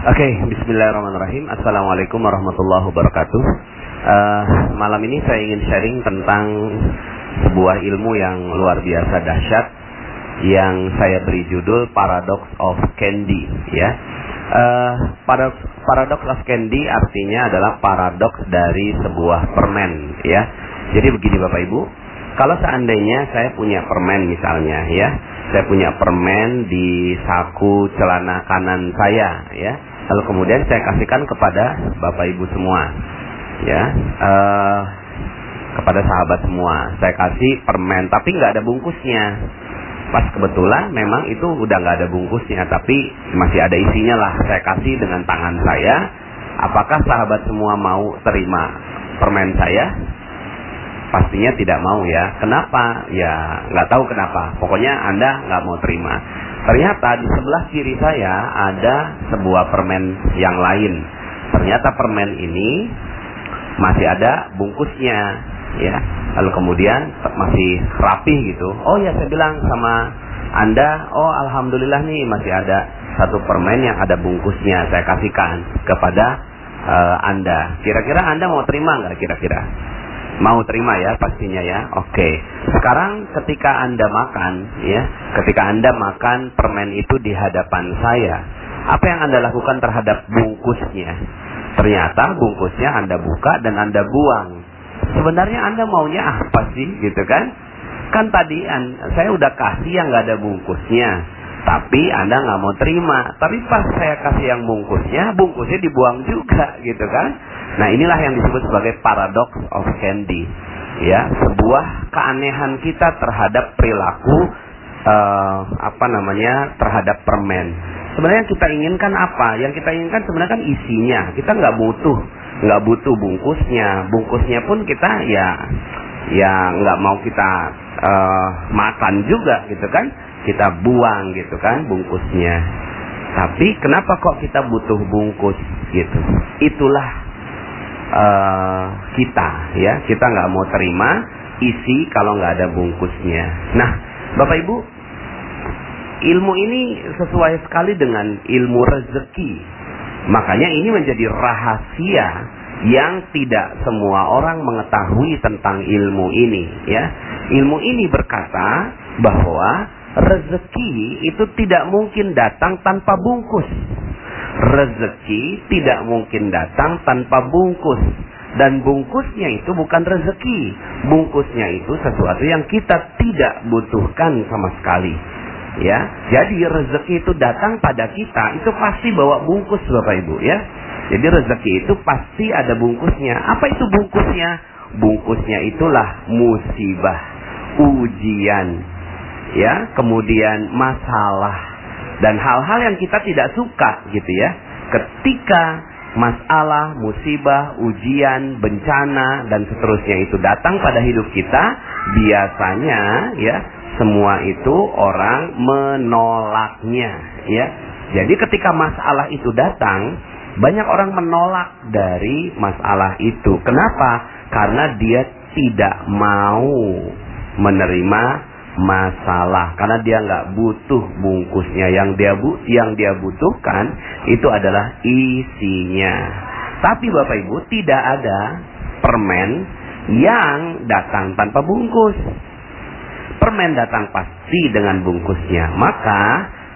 Oke, okay, Bismillahirrahmanirrahim. Assalamualaikum warahmatullahi wabarakatuh. Uh, malam ini saya ingin sharing tentang sebuah ilmu yang luar biasa dahsyat yang saya beri judul Paradox of Candy. Ya, uh, paradox of Candy artinya adalah paradoks dari sebuah permen. Ya, jadi begini Bapak Ibu, kalau seandainya saya punya permen misalnya, ya, saya punya permen di saku celana kanan saya ya. Lalu kemudian saya kasihkan kepada bapak ibu semua ya. Uh, kepada sahabat semua. Saya kasih permen tapi nggak ada bungkusnya. Pas kebetulan memang itu udah nggak ada bungkusnya tapi masih ada isinya lah. Saya kasih dengan tangan saya. Apakah sahabat semua mau terima permen saya pastinya tidak mau ya. Kenapa? Ya nggak tahu kenapa. Pokoknya Anda nggak mau terima. Ternyata di sebelah kiri saya ada sebuah permen yang lain. Ternyata permen ini masih ada bungkusnya, ya. Lalu kemudian masih rapi gitu. Oh ya saya bilang sama Anda, oh alhamdulillah nih masih ada satu permen yang ada bungkusnya. Saya kasihkan kepada uh, Anda. Kira-kira Anda mau terima nggak kira-kira? Mau terima ya pastinya ya. Oke. Sekarang ketika Anda makan ya, ketika Anda makan permen itu di hadapan saya, apa yang Anda lakukan terhadap bungkusnya? Ternyata bungkusnya Anda buka dan Anda buang. Sebenarnya Anda maunya apa sih gitu kan? Kan tadi saya udah kasih yang nggak ada bungkusnya. Tapi Anda nggak mau terima. Tapi pas saya kasih yang bungkusnya, bungkusnya dibuang juga gitu kan? Nah inilah yang disebut sebagai paradox of candy. Ya, sebuah keanehan kita terhadap perilaku uh, apa namanya terhadap permen. Sebenarnya yang kita inginkan apa? Yang kita inginkan sebenarnya kan isinya. Kita nggak butuh, nggak butuh bungkusnya. Bungkusnya pun kita ya, ya nggak mau kita uh, makan juga gitu kan. Kita buang gitu kan bungkusnya. Tapi kenapa kok kita butuh bungkus gitu? Itulah uh, kita ya. Kita nggak mau terima isi kalau nggak ada bungkusnya. Nah bapak ibu ilmu ini sesuai sekali dengan ilmu rezeki. Makanya ini menjadi rahasia yang tidak semua orang mengetahui tentang ilmu ini ya. Ilmu ini berkata bahwa rezeki itu tidak mungkin datang tanpa bungkus rezeki tidak mungkin datang tanpa bungkus. Dan bungkusnya itu bukan rezeki. Bungkusnya itu sesuatu yang kita tidak butuhkan sama sekali. Ya jadi rezeki itu datang pada kita itu pasti bawa bungkus Bapak Ibu ya. Jadi rezeki itu pasti ada bungkusnya. Apa itu bungkusnya? Bungkusnya itulah musibah ujian ya. Kemudian masalah dan hal-hal yang kita tidak suka gitu ya. Ketika masalah, musibah, ujian, bencana dan seterusnya itu datang pada hidup kita, biasanya ya semua itu orang menolaknya ya. Jadi ketika masalah itu datang, banyak orang menolak dari masalah itu. Kenapa? Karena dia tidak mau menerima masalah. Karena dia nggak butuh bungkusnya. Yang dia bu yang dia butuhkan itu adalah isinya. Tapi bapak ibu tidak ada permen yang datang tanpa bungkus. Permen datang pasti dengan bungkusnya. Maka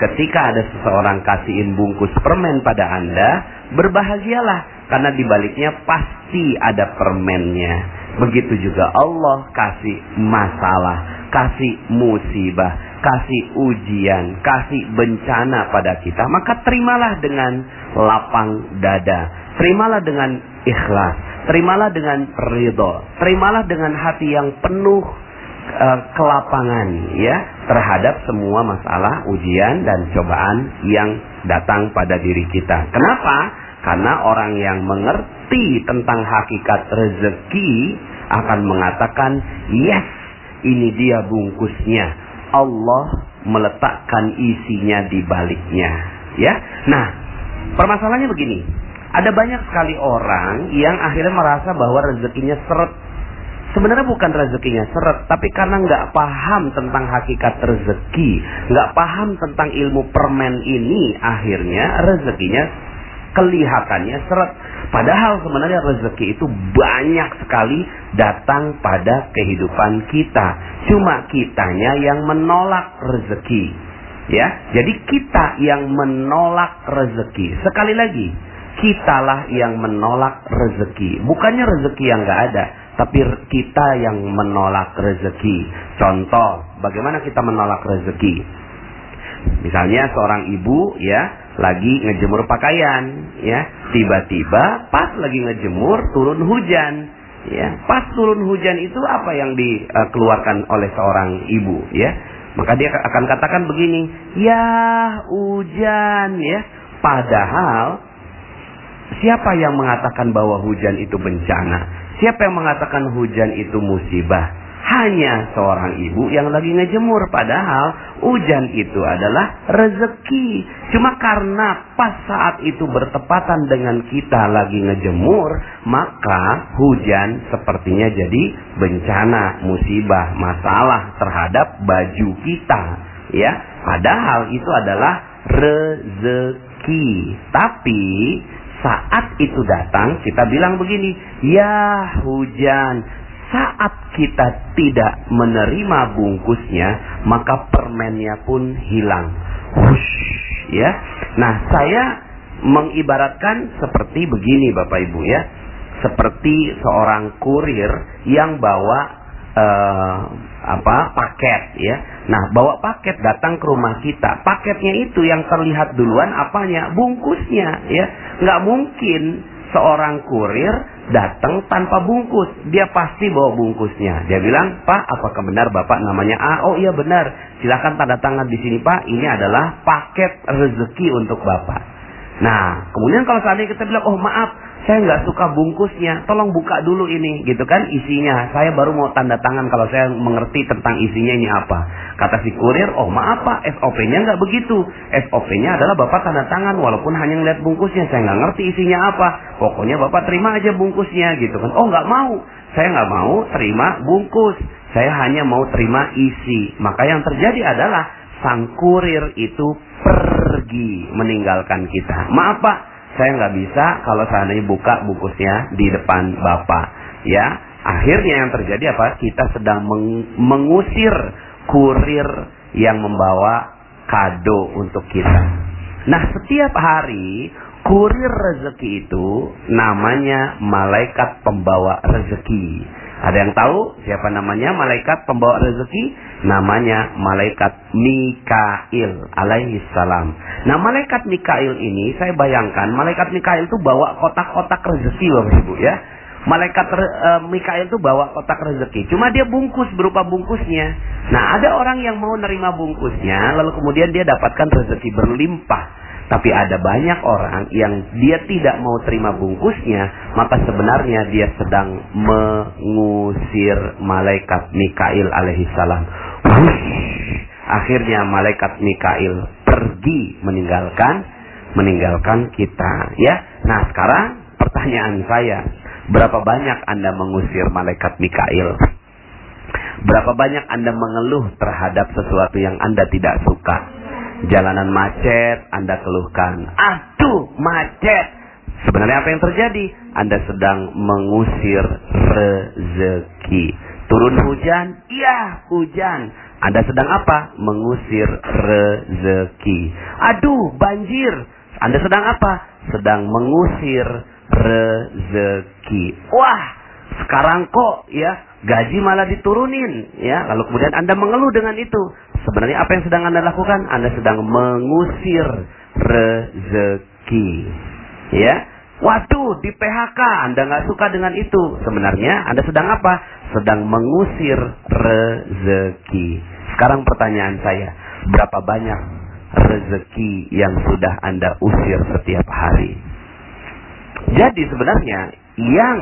ketika ada seseorang kasihin bungkus permen pada anda berbahagialah. Karena dibaliknya pasti ada permennya. Begitu juga Allah kasih masalah kasih musibah, kasih ujian, kasih bencana pada kita, maka terimalah dengan lapang dada. Terimalah dengan ikhlas, terimalah dengan ridho, terimalah dengan hati yang penuh uh, kelapangan ya terhadap semua masalah, ujian dan cobaan yang datang pada diri kita. Kenapa? Karena orang yang mengerti tentang hakikat rezeki akan mengatakan, "Yes, ini dia bungkusnya. Allah meletakkan isinya di baliknya. Ya. Nah, permasalahannya begini. Ada banyak sekali orang yang akhirnya merasa bahwa rezekinya seret. Sebenarnya bukan rezekinya seret, tapi karena nggak paham tentang hakikat rezeki, nggak paham tentang ilmu permen ini, akhirnya rezekinya Kelihatannya seret. Padahal sebenarnya rezeki itu banyak sekali datang pada kehidupan kita. Cuma kitanya yang menolak rezeki. Ya, jadi kita yang menolak rezeki. Sekali lagi, kitalah yang menolak rezeki. Bukannya rezeki yang nggak ada, tapi kita yang menolak rezeki. Contoh, bagaimana kita menolak rezeki? Misalnya seorang ibu ya lagi ngejemur pakaian, ya tiba-tiba pas lagi ngejemur turun hujan, ya pas turun hujan itu apa yang dikeluarkan oleh seorang ibu, ya maka dia akan katakan begini, ya hujan ya. Padahal siapa yang mengatakan bahwa hujan itu bencana? Siapa yang mengatakan hujan itu musibah? Hanya seorang ibu yang lagi ngejemur padahal hujan itu adalah rezeki. Cuma karena pas saat itu bertepatan dengan kita lagi ngejemur maka hujan sepertinya jadi bencana musibah masalah terhadap baju kita. Ya padahal itu adalah rezeki. Tapi saat itu datang kita bilang begini ya hujan saat kita tidak menerima bungkusnya, maka permennya pun hilang. Hush, ya. Nah, saya mengibaratkan seperti begini Bapak Ibu ya. Seperti seorang kurir yang bawa uh, apa paket ya. Nah, bawa paket datang ke rumah kita. Paketnya itu yang terlihat duluan apanya? Bungkusnya ya. Nggak mungkin seorang kurir datang tanpa bungkus. Dia pasti bawa bungkusnya. Dia bilang, Pak, apakah benar Bapak namanya A? Oh iya benar. Silakan tanda tangan di sini Pak. Ini adalah paket rezeki untuk Bapak. Nah, kemudian kalau seandainya kita bilang, oh maaf, saya nggak suka bungkusnya, tolong buka dulu ini, gitu kan isinya. Saya baru mau tanda tangan kalau saya mengerti tentang isinya ini apa. Kata si kurir, oh maaf pak, SOP-nya nggak begitu. SOP-nya adalah bapak tanda tangan walaupun hanya ngeliat bungkusnya, saya nggak ngerti isinya apa. Pokoknya bapak terima aja bungkusnya, gitu kan. Oh nggak mau, saya nggak mau terima bungkus. Saya hanya mau terima isi. Maka yang terjadi adalah sang kurir itu pergi meninggalkan kita. Maaf pak, saya nggak bisa kalau seandainya buka bungkusnya di depan bapak. Ya, akhirnya yang terjadi apa? Kita sedang meng mengusir kurir yang membawa kado untuk kita. Nah, setiap hari kurir rezeki itu namanya malaikat pembawa rezeki. Ada yang tahu siapa namanya malaikat pembawa rezeki? Namanya malaikat Mikail alaihi salam. Nah, malaikat Mikail ini saya bayangkan malaikat Mikail itu bawa kotak-kotak rezeki Bapak Ibu ya. Malaikat uh, Mikail itu bawa kotak rezeki. Cuma dia bungkus berupa bungkusnya. Nah, ada orang yang mau nerima bungkusnya lalu kemudian dia dapatkan rezeki berlimpah. Tapi ada banyak orang yang dia tidak mau terima bungkusnya, maka sebenarnya dia sedang mengusir malaikat Mikail alaihissalam. Akhirnya malaikat Mikail pergi meninggalkan meninggalkan kita, ya. Nah, sekarang pertanyaan saya, berapa banyak Anda mengusir malaikat Mikail? Berapa banyak Anda mengeluh terhadap sesuatu yang Anda tidak suka? Jalanan macet, Anda keluhkan. Aduh, macet. Sebenarnya apa yang terjadi? Anda sedang mengusir rezeki. Turun hujan? Iya, hujan. Anda sedang apa? Mengusir rezeki. Aduh, banjir. Anda sedang apa? Sedang mengusir rezeki. Wah, sekarang kok ya gaji malah diturunin ya. Lalu kemudian Anda mengeluh dengan itu. Sebenarnya apa yang sedang Anda lakukan? Anda sedang mengusir rezeki. Ya. Waduh, di PHK Anda nggak suka dengan itu. Sebenarnya Anda sedang apa? Sedang mengusir rezeki. Sekarang pertanyaan saya, berapa banyak rezeki yang sudah Anda usir setiap hari? Jadi sebenarnya yang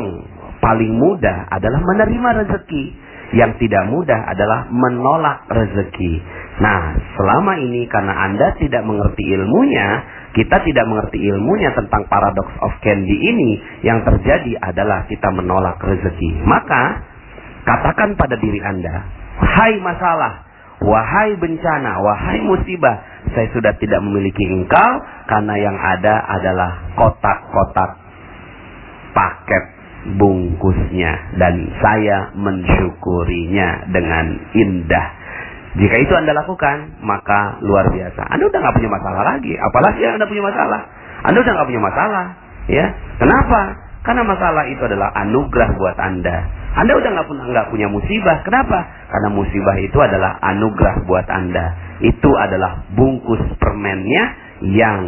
paling mudah adalah menerima rezeki yang tidak mudah adalah menolak rezeki. Nah, selama ini karena Anda tidak mengerti ilmunya, kita tidak mengerti ilmunya tentang paradox of candy ini, yang terjadi adalah kita menolak rezeki. Maka, katakan pada diri Anda, hai masalah, wahai bencana, wahai musibah, saya sudah tidak memiliki engkau karena yang ada adalah kotak-kotak paket bungkusnya dan saya mensyukurinya dengan indah. Jika itu Anda lakukan, maka luar biasa. Anda udah nggak punya masalah lagi. Apalagi Anda punya masalah. Anda udah nggak punya masalah. Ya, kenapa? Karena masalah itu adalah anugerah buat Anda. Anda udah nggak punya nggak punya musibah. Kenapa? Karena musibah itu adalah anugerah buat Anda. Itu adalah bungkus permennya yang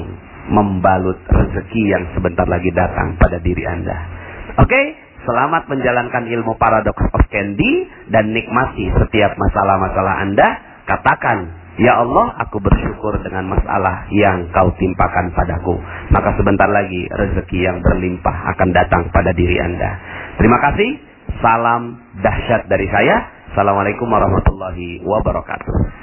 membalut rezeki yang sebentar lagi datang pada diri Anda. Oke, selamat menjalankan ilmu paradox of candy dan nikmati setiap masalah-masalah Anda. Katakan, Ya Allah, aku bersyukur dengan masalah yang kau timpakan padaku. Maka sebentar lagi rezeki yang berlimpah akan datang pada diri Anda. Terima kasih. Salam dahsyat dari saya. Assalamualaikum warahmatullahi wabarakatuh.